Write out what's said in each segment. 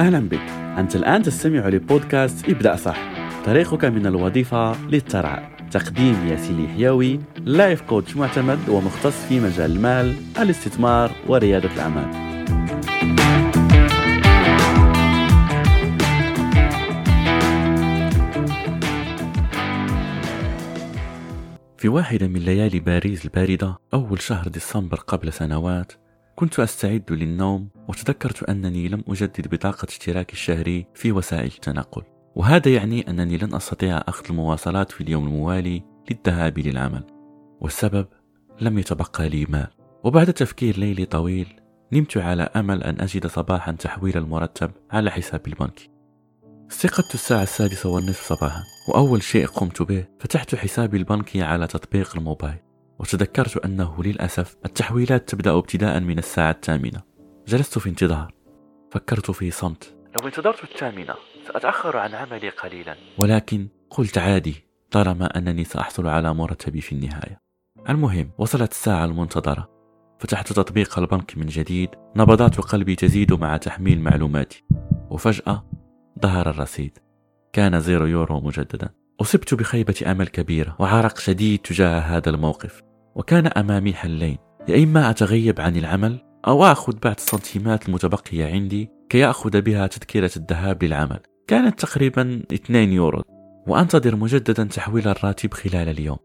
أهلا بك. أنت الآن تستمع لبودكاست ابدأ صح. طريقك من الوظيفة للترعى. تقديم ياسين الحيوي لايف كوتش معتمد ومختص في مجال المال الاستثمار وريادة الأعمال. في واحدة من ليالي باريس الباردة أول شهر ديسمبر قبل سنوات كنت أستعد للنوم وتذكرت أنني لم أجدد بطاقة اشتراكي الشهري في وسائل التنقل. وهذا يعني أنني لن أستطيع أخذ المواصلات في اليوم الموالي للذهاب للعمل. والسبب لم يتبقى لي مال. وبعد تفكير ليلي طويل نمت على أمل أن أجد صباحا تحويل المرتب على حساب البنك. استيقظت الساعة السادسة والنصف صباحا وأول شيء قمت به فتحت حسابي البنكي على تطبيق الموبايل. وتذكرت أنه للأسف التحويلات تبدأ ابتداء من الساعة الثامنة. جلست في انتظار. فكرت في صمت. لو انتظرت الثامنة سأتأخر عن عملي قليلا. ولكن قلت عادي طالما أنني سأحصل على مرتبي في النهاية. المهم وصلت الساعة المنتظرة. فتحت تطبيق البنك من جديد. نبضات قلبي تزيد مع تحميل معلوماتي. وفجأة ظهر الرصيد. كان زيرو يورو مجددا. أصبت بخيبة أمل كبيرة وعرق شديد تجاه هذا الموقف. وكان أمامي حلين. يا إما أتغيب عن العمل أو أخذ بعض السنتيمات المتبقية عندي كي أخذ بها تذكرة الذهاب للعمل. كانت تقريبا 2 يورو. وأنتظر مجددا تحويل الراتب خلال اليوم.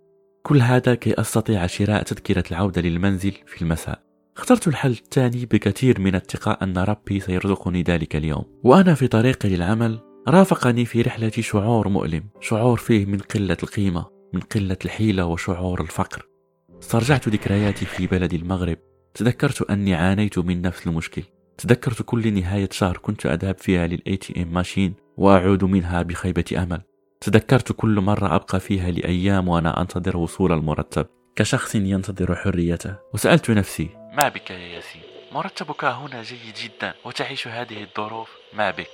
كل هذا كي أستطيع شراء تذكرة العودة للمنزل في المساء. اخترت الحل الثاني بكثير من الثقة أن ربي سيرزقني ذلك اليوم. وأنا في طريقي للعمل رافقني في رحلتي شعور مؤلم شعور فيه من قلة القيمة من قلة الحيلة وشعور الفقر. استرجعت ذكرياتي في بلد المغرب. تذكرت أني عانيت من نفس المشكل. تذكرت كل نهاية شهر كنت أذهب فيها للأي تي ام ماشين وأعود منها بخيبة أمل. تذكرت كل مرة أبقى فيها لأيام وأنا أنتظر وصول المرتب. كشخص ينتظر حريته. وسألت نفسي ما بك يا ياسين؟ مرتبك هنا جيد جدا وتعيش هذه الظروف. ما بك.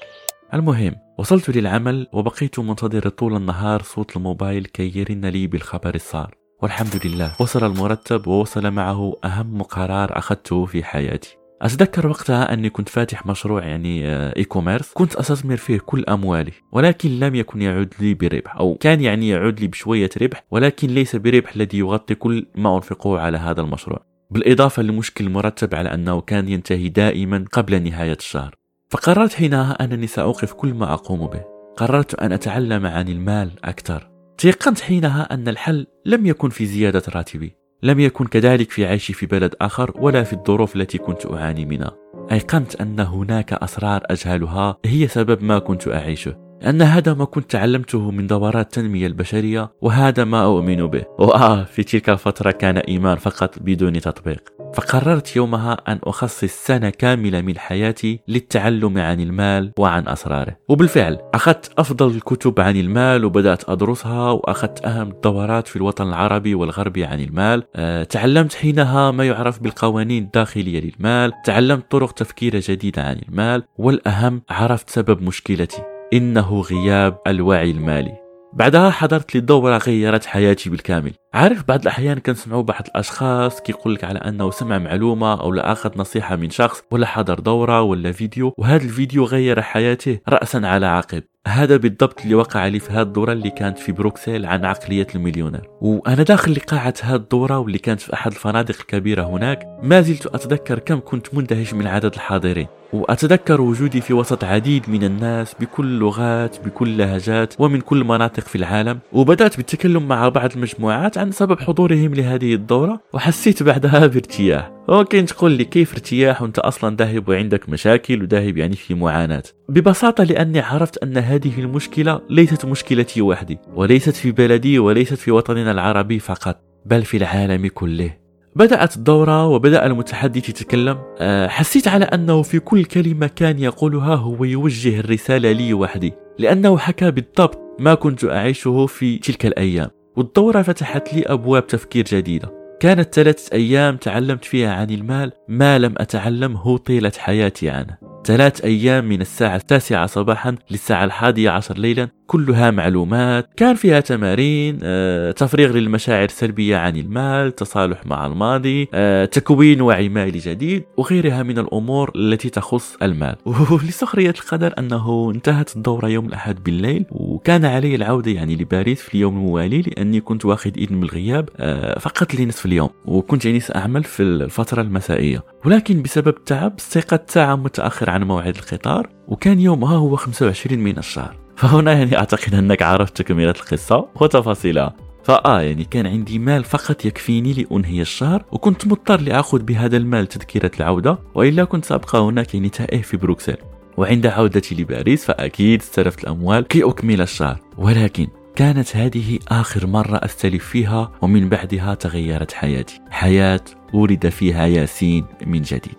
المهم وصلت للعمل وبقيت منتظر طول النهار صوت الموبايل كي يرن لي بالخبر السار. والحمد لله. وصل المرتب ووصل معه أهم قرار أخذته في حياتي. أتذكر وقتها أني كنت فاتح مشروع يعني e-commerce كنت أستثمر فيه كل أموالي ولكن لم يكن يعود لي بربح أو كان يعني يعود لي بشوية ربح ولكن ليس بربح الذي يغطي كل ما أنفقه على هذا المشروع. بالإضافة لمشكل المرتب على أنه كان ينتهي دائما قبل نهاية الشهر. فقررت حينها أنني سأوقف كل ما أقوم به. قررت أن أتعلم عن المال أكثر. تيقنت حينها أن الحل لم يكن في زيادة راتبي. لم يكن كذلك في عيشي في بلد آخر ولا في الظروف التي كنت أعاني منها. أيقنت أن هناك أسرار أجهلها هي سبب ما كنت أعيشه. أن هذا ما كنت تعلمته من دورات التنمية البشرية وهذا ما أؤمن به. وآه في تلك الفترة كان إيمان فقط بدون تطبيق. فقررت يومها أن أخصص سنة كاملة من حياتي للتعلم عن المال وعن أسراره. وبالفعل أخذت أفضل الكتب عن المال وبدأت أدرسها وأخذت أهم الدورات في الوطن العربي والغربي عن المال. أه تعلمت حينها ما يعرف بالقوانين الداخلية للمال. تعلمت طرق تفكير جديدة عن المال. والأهم عرفت سبب مشكلتي إنه غياب الوعي المالي. بعدها حضرت لي دورة غيرت حياتي بالكامل. عارف بعض الأحيان كنسمعوا بعض الأشخاص كيقول لك على أنه سمع معلومة أو لا أخذ نصيحة من شخص ولا حضر دورة ولا فيديو وهذا الفيديو غير حياته رأسا على عقب. هذا بالضبط اللي وقع لي في هذه الدورة اللي كانت في بروكسل عن عقلية المليونير. وأنا داخل لقاعة هذه الدورة واللي كانت في أحد الفنادق الكبيرة هناك ما زلت أتذكر كم كنت مندهش من عدد الحاضرين. وأتذكر وجودي في وسط عديد من الناس بكل اللغات بكل لهجات ومن كل مناطق في العالم. وبدأت بالتكلم مع بعض المجموعات عن سبب حضورهم لهذه الدورة وحسيت بعدها بارتياح. ممكن تقول لي كيف ارتياح؟ وانت أصلا ذاهب وعندك مشاكل وذاهب يعني في معاناة. ببساطة لأني عرفت أن هذه المشكلة ليست مشكلتي وحدي وليست في بلدي وليست في وطننا العربي فقط بل في العالم كله. بدأت الدورة وبدأ المتحدث يتكلم. أه، حسيت على أنه في كل كلمة كان يقولها هو يوجه الرسالة لي وحدي لأنه حكى بالضبط ما كنت أعيشه في تلك الأيام. والدورة فتحت لي أبواب تفكير جديدة. كانت ثلاثة أيام تعلمت فيها عن المال ما لم أتعلمه طيلة حياتي عنه ثلاث أيام من الساعة التاسعة صباحا للساعة الحادية عشر ليلا كلها معلومات كان فيها تمارين آه، تفريغ للمشاعر السلبية عن المال تصالح مع الماضي آه، تكوين وعي مالي جديد وغيرها من الأمور التي تخص المال. ولسخرية القدر أنه انتهت الدورة يوم الأحد بالليل وكان علي العودة يعني لباريس في اليوم الموالي لأني كنت واخد إذن بالغياب آه، فقط لنصف اليوم وكنت يعني سأعمل في الفترة المسائية. ولكن بسبب التعب استيقظت ساعة متأخر عن موعد القطار وكان يومها هو 25 من الشهر. فهنا يعني أعتقد أنك عرفت تكملة القصة وتفاصيلها. فآه يعني كان عندي مال فقط يكفيني لأنهي الشهر وكنت مضطر لأخذ بهذا المال تذكرة العودة وإلا كنت سأبقى هناك يعني تائه في بروكسل. وعند عودتي لباريس فأكيد استلفت الأموال كي أكمل الشهر. ولكن كانت هذه آخر مرة أستلف فيها ومن بعدها تغيرت حياتي. حياة ولد فيها ياسين من جديد.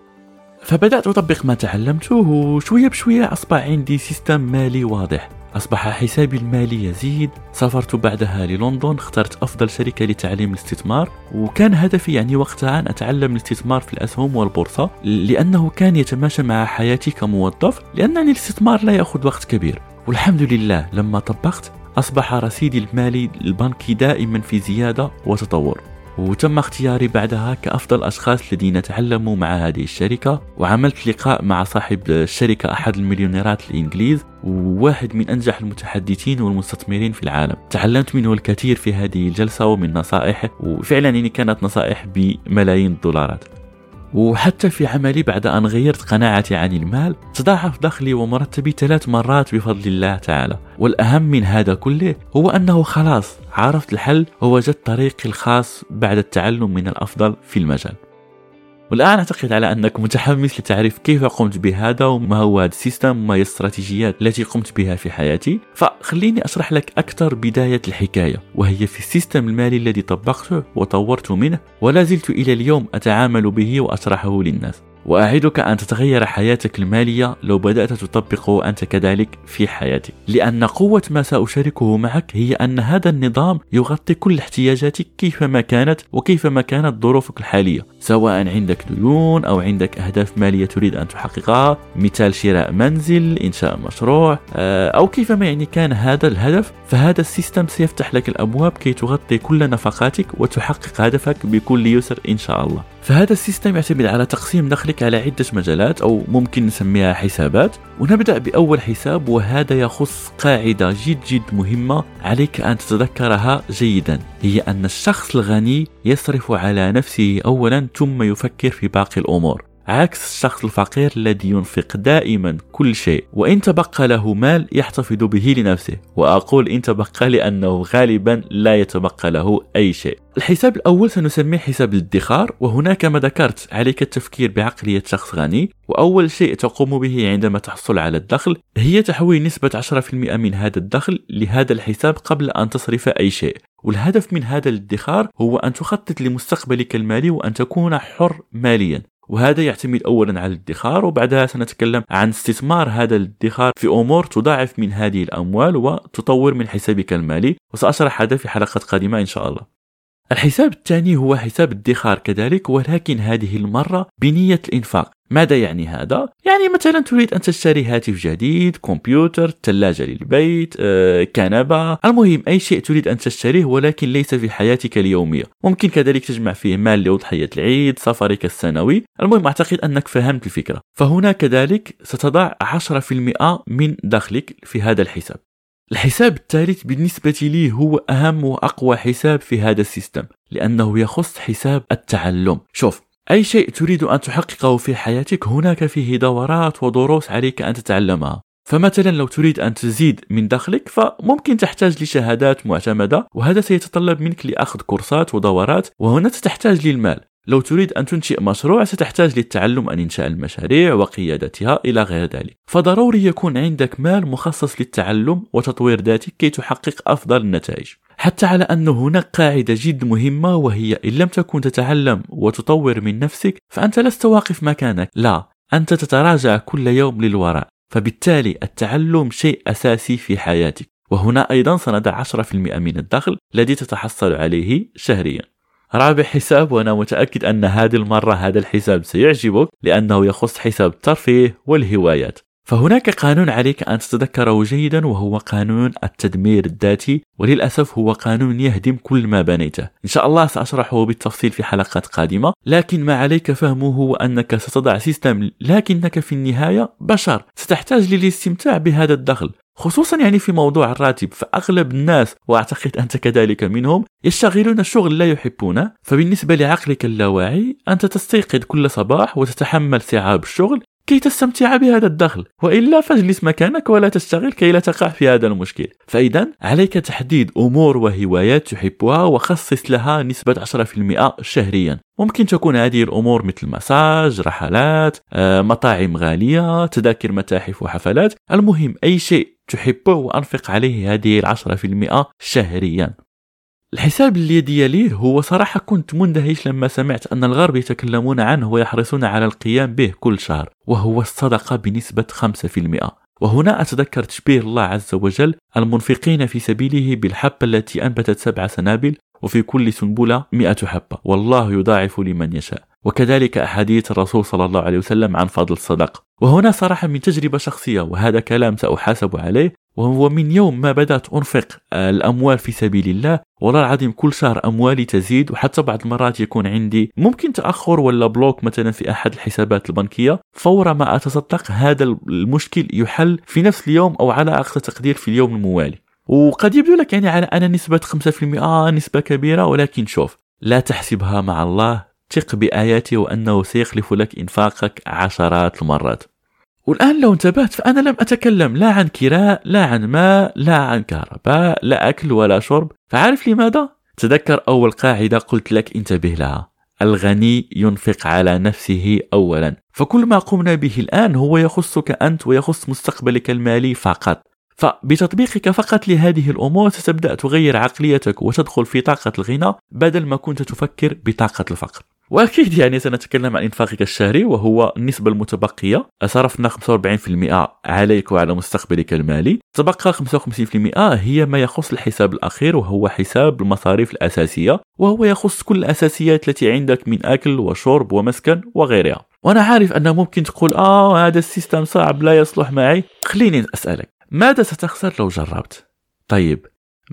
فبدأت أطبق ما تعلمته وشوية بشوية أصبح عندي سيستم مالي واضح. أصبح حسابي المالي يزيد. سافرت بعدها للندن اخترت أفضل شركة لتعليم الاستثمار. وكان هدفي يعني وقتها أن أتعلم الاستثمار في الأسهم والبورصة لأنه كان يتماشى مع حياتي كموظف لأنني الاستثمار لا يأخذ وقت كبير. والحمد لله لما طبقت أصبح رصيدي المالي البنكي دائما في زيادة وتطور. وتم اختياري بعدها كأفضل أشخاص الذين تعلموا مع هذه الشركة. وعملت لقاء مع صاحب الشركة أحد المليونيرات الإنجليز. وواحد من أنجح المتحدثين والمستثمرين في العالم. تعلمت منه الكثير في هذه الجلسة ومن نصائحه وفعلا يعني كانت نصائح بملايين الدولارات. وحتى في عملي بعد أن غيرت قناعتي عن المال تضاعف دخلي ومرتبي ثلاث مرات بفضل الله تعالى. والأهم من هذا كله هو أنه خلاص عرفت الحل ووجدت طريقي الخاص بعد التعلم من الأفضل في المجال. والآن أعتقد على أنك متحمس لتعرف كيف قمت بهذا وما هو هذا ال system وما هي الاستراتيجيات التي قمت بها في حياتي. فخليني أشرح لك أكثر بداية الحكاية وهي في ال system المالي الذي طبقته وطورت منه ولا زلت إلى اليوم أتعامل به وأشرحه للناس. وأعدك أن تتغير حياتك المالية لو بدأت تطبقه أنت كذلك في حياتك. لأن قوة ما سأشاركه معك هي أن هذا النظام يغطي كل احتياجاتك كيفما كانت وكيفما كانت ظروفك الحالية. سواء عندك ديون أو عندك أهداف مالية تريد أن تحققها مثال شراء منزل إنشاء مشروع آه، أو كيفما يعني كان هذا الهدف فهذا ال system سيفتح لك الأبواب كي تغطي كل نفقاتك وتحقق هدفك بكل يسر إن شاء الله. فهذا السيستم يعتمد على تقسيم دخلك على عدة مجالات أو ممكن نسميها حسابات. ونبدأ بأول حساب وهذا يخص قاعدة جد جد مهمة عليك أن تتذكرها جيدا. هي أن الشخص الغني يصرف على نفسه أولا ثم يفكر في باقي الأمور. عكس الشخص الفقير الذي ينفق دائما كل شيء وإن تبقى له مال يحتفظ به لنفسه. وأقول إن تبقى لأنه غالبا لا يتبقى له أي شيء. الحساب الأول سنسميه حساب الادخار وهنا كما ذكرت عليك التفكير بعقلية شخص غني. وأول شيء تقوم به عندما تحصل على الدخل هي تحويل نسبة 10% من هذا الدخل لهذا الحساب قبل أن تصرف أي شيء. والهدف من هذا الادخار هو أن تخطط لمستقبلك المالي وأن تكون حر ماليا. وهذا يعتمد اولا على الادخار وبعدها سنتكلم عن استثمار هذا الادخار في أمور تضاعف من هذه الأموال وتطور من حسابك المالي. وسأشرح هذا في حلقة قادمة إن شاء الله. الحساب الثاني هو حساب الادخار كذلك ولكن هذه المرة بنية الإنفاق. ماذا يعني هذا؟ يعني مثلا تريد أن تشتري هاتف جديد، كمبيوتر، ثلاجة للبيت، آه، كنبة، المهم أي شيء تريد أن تشتريه ولكن ليس في حياتك اليومية، ممكن كذلك تجمع فيه مال لأضحية العيد، سفرك السنوي، المهم أعتقد أنك فهمت الفكرة، فهنا كذلك ستضع 10% من دخلك في هذا الحساب. الحساب الثالث بالنسبة لي هو أهم وأقوى حساب في هذا ال system لأنه يخص حساب التعلم. شوف أي شيء تريد أن تحققه في حياتك هناك فيه دورات ودروس عليك أن تتعلمها. فمثلا لو تريد أن تزيد من دخلك فممكن تحتاج لشهادات معتمدة وهذا سيتطلب منك لأخذ كورسات ودورات وهنا ستحتاج للمال. لو تريد أن تنشئ مشروع ستحتاج للتعلم عن إنشاء المشاريع وقيادتها إلى غير ذلك. فضروري يكون عندك مال مخصص للتعلم وتطوير ذاتك كي تحقق أفضل النتائج. حتى على أن هناك قاعدة جد مهمة وهي إن لم تكن تتعلم وتطور من نفسك فأنت لست واقف مكانك. لا أنت تتراجع كل يوم للوراء. فبالتالي التعلم شيء أساسي في حياتك. وهنا أيضا سنضع 10% من الدخل الذي تتحصل عليه شهريا. رابع حساب وأنا متأكد أن هذه المرة هذا الحساب سيعجبك لأنه يخص حساب الترفيه والهوايات. فهناك قانون عليك أن تتذكره جيدا وهو قانون التدمير الذاتي وللأسف هو قانون يهدم كل ما بنيته. إن شاء الله سأشرحه بالتفصيل في حلقات قادمة. لكن ما عليك فهمه هو أنك ستضع system لكنك في النهاية بشر. ستحتاج للاستمتاع بهذا الدخل. خصوصا يعني في موضوع الراتب. فأغلب الناس وأعتقد أنت كذلك منهم يشتغلون شغل لا يحبونه. فبالنسبة لعقلك اللاواعي أنت تستيقظ كل صباح وتتحمل صعاب الشغل. كي تستمتع بهذا الدخل وإلا فاجلس مكانك ولا تشتغل كي لا تقع في هذا المشكل. فإذا عليك تحديد أمور وهوايات تحبها وخصص لها نسبة 10% شهريا. ممكن تكون هذه الأمور مثل مساج رحلات آه، مطاعم غالية تذاكر متاحف وحفلات. المهم أي شيء تحبه وأنفق عليه هذه العشرة في المئة شهريا. الحساب اللي ديالي هو صراحة كنت مندهش لما سمعت أن الغرب يتكلمون عنه ويحرصون على القيام به كل شهر وهو الصدقة بنسبة 5% وهنا أتذكر تشبيه الله عز وجل المنفقين في سبيله بالحبة التي أنبتت سبع سنابل وفي كل سنبلة مئة حبة. والله يضاعف لمن يشاء. وكذلك أحاديث الرسول صلى الله عليه وسلم عن فضل الصدقة وهنا صراحة من تجربة شخصية وهذا كلام سأحاسب عليه وهو من يوم ما بدأت أنفق الأموال في سبيل الله والله العظيم كل شهر أموالي تزيد وحتى بعض المرات يكون عندي ممكن تأخر ولا block مثلا في أحد الحسابات البنكية. فور ما أتصدق هذا المشكل يحل في نفس اليوم أو على أقصى تقدير في اليوم الموالي. وقد يبدو لك يعني على أنا نسبة 5% آه نسبة كبيرة ولكن شوف لا تحسبها مع الله ثق بآياته وأنه سيخلف لك إنفاقك عشرات المرات. والآن لو انتبهت فأنا لم أتكلم لا عن كراء لا عن ماء لا عن كهرباء لا أكل ولا شرب. فعارف لماذا؟ تذكر أول قاعدة قلت لك انتبه لها. الغني ينفق على نفسه أولا. فكل ما قمنا به الآن هو يخصك أنت ويخص مستقبلك المالي فقط. فبتطبيقك فقط لهذه الأمور ستبدأ تغير عقليتك وتدخل في طاقة الغنى بدل ما كنت تفكر بطاقة الفقر. واكيد يعني سنتكلم عن إنفاقك الشهري وهو النسبة المتبقية. صرفنا 45% عليك وعلى مستقبلك المالي. تبقى 55% هي ما يخص الحساب الأخير وهو حساب المصاريف الأساسية وهو يخص كل الأساسيات التي عندك من أكل وشرب ومسكن وغيرها. وأنا عارف ان ممكن تقول آه هذا السيستم صعب لا يصلح معي. خليني أسألك ماذا ستخسر لو جربت؟ طيب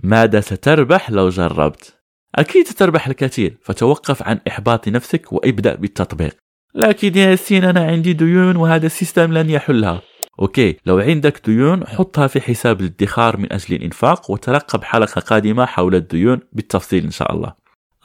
ماذا ستربح لو جربت؟ أكيد ستربح الكثير فتوقف عن إحباط نفسك وإبدأ بالتطبيق. لكن يا ياسين أنا عندي ديون وهذا ال system لن يحلها. okay لو عندك ديون حطها في حساب الادخار من أجل الإنفاق وترقب حلقة قادمة حول الديون بالتفصيل إن شاء الله.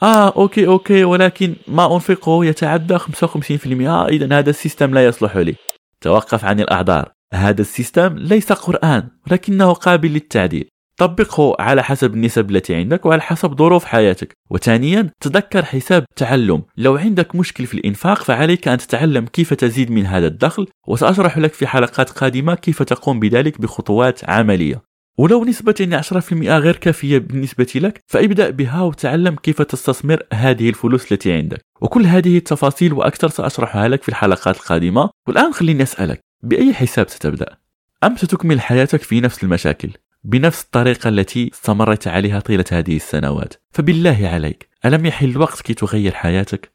آه okay okay ولكن ما أنفقه يتعدى 55% إذا هذا ال system لا يصلح لي. توقف عن الأعذار. هذا ال system ليس قرآن ولكنه قابل للتعديل. طبقه على حسب النسب التي عندك وعلى حسب ظروف حياتك. وثانيا تذكر حساب التعلم لو عندك مشكل في الإنفاق فعليك أن تتعلم كيف تزيد من هذا الدخل. وسأشرح لك في حلقات قادمة كيف تقوم بذلك بخطوات عملية. ولو نسبة 10% غير كافية بالنسبة لك فابدأ بها وتعلم كيف تستثمر هذه الفلوس التي عندك. وكل هذه التفاصيل وأكثر سأشرحها لك في الحلقات القادمة. والآن خليني أسألك بأي حساب ستبدأ؟ أم ستكمل حياتك في نفس المشاكل؟ بنفس الطريقة التي استمرت عليها طيلة هذه السنوات. فبالله عليك ألم يحل الوقت كي تغير حياتك؟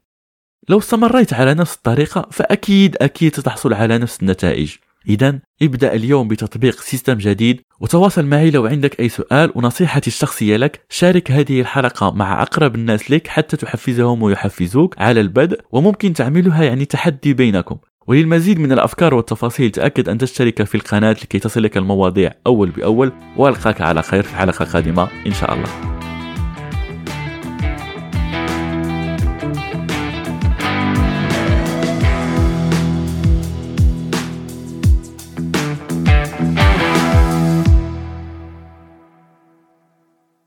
لو استمريت على نفس الطريقة فأكيد أكيد ستحصل على نفس النتائج. إذا ابدأ اليوم بتطبيق system جديد وتواصل معي لو عندك أي سؤال ونصيحتي الشخصية لك. شارك هذه الحلقة مع أقرب الناس لك حتى تحفزهم ويحفزوك على البدء وممكن تعملها يعني تحدي بينكم. وللمزيد من الأفكار والتفاصيل تأكد أن تشترك في القناة لكي تصلك المواضيع أول بأول وألقاك على خير في حلقة قادمة إن شاء الله.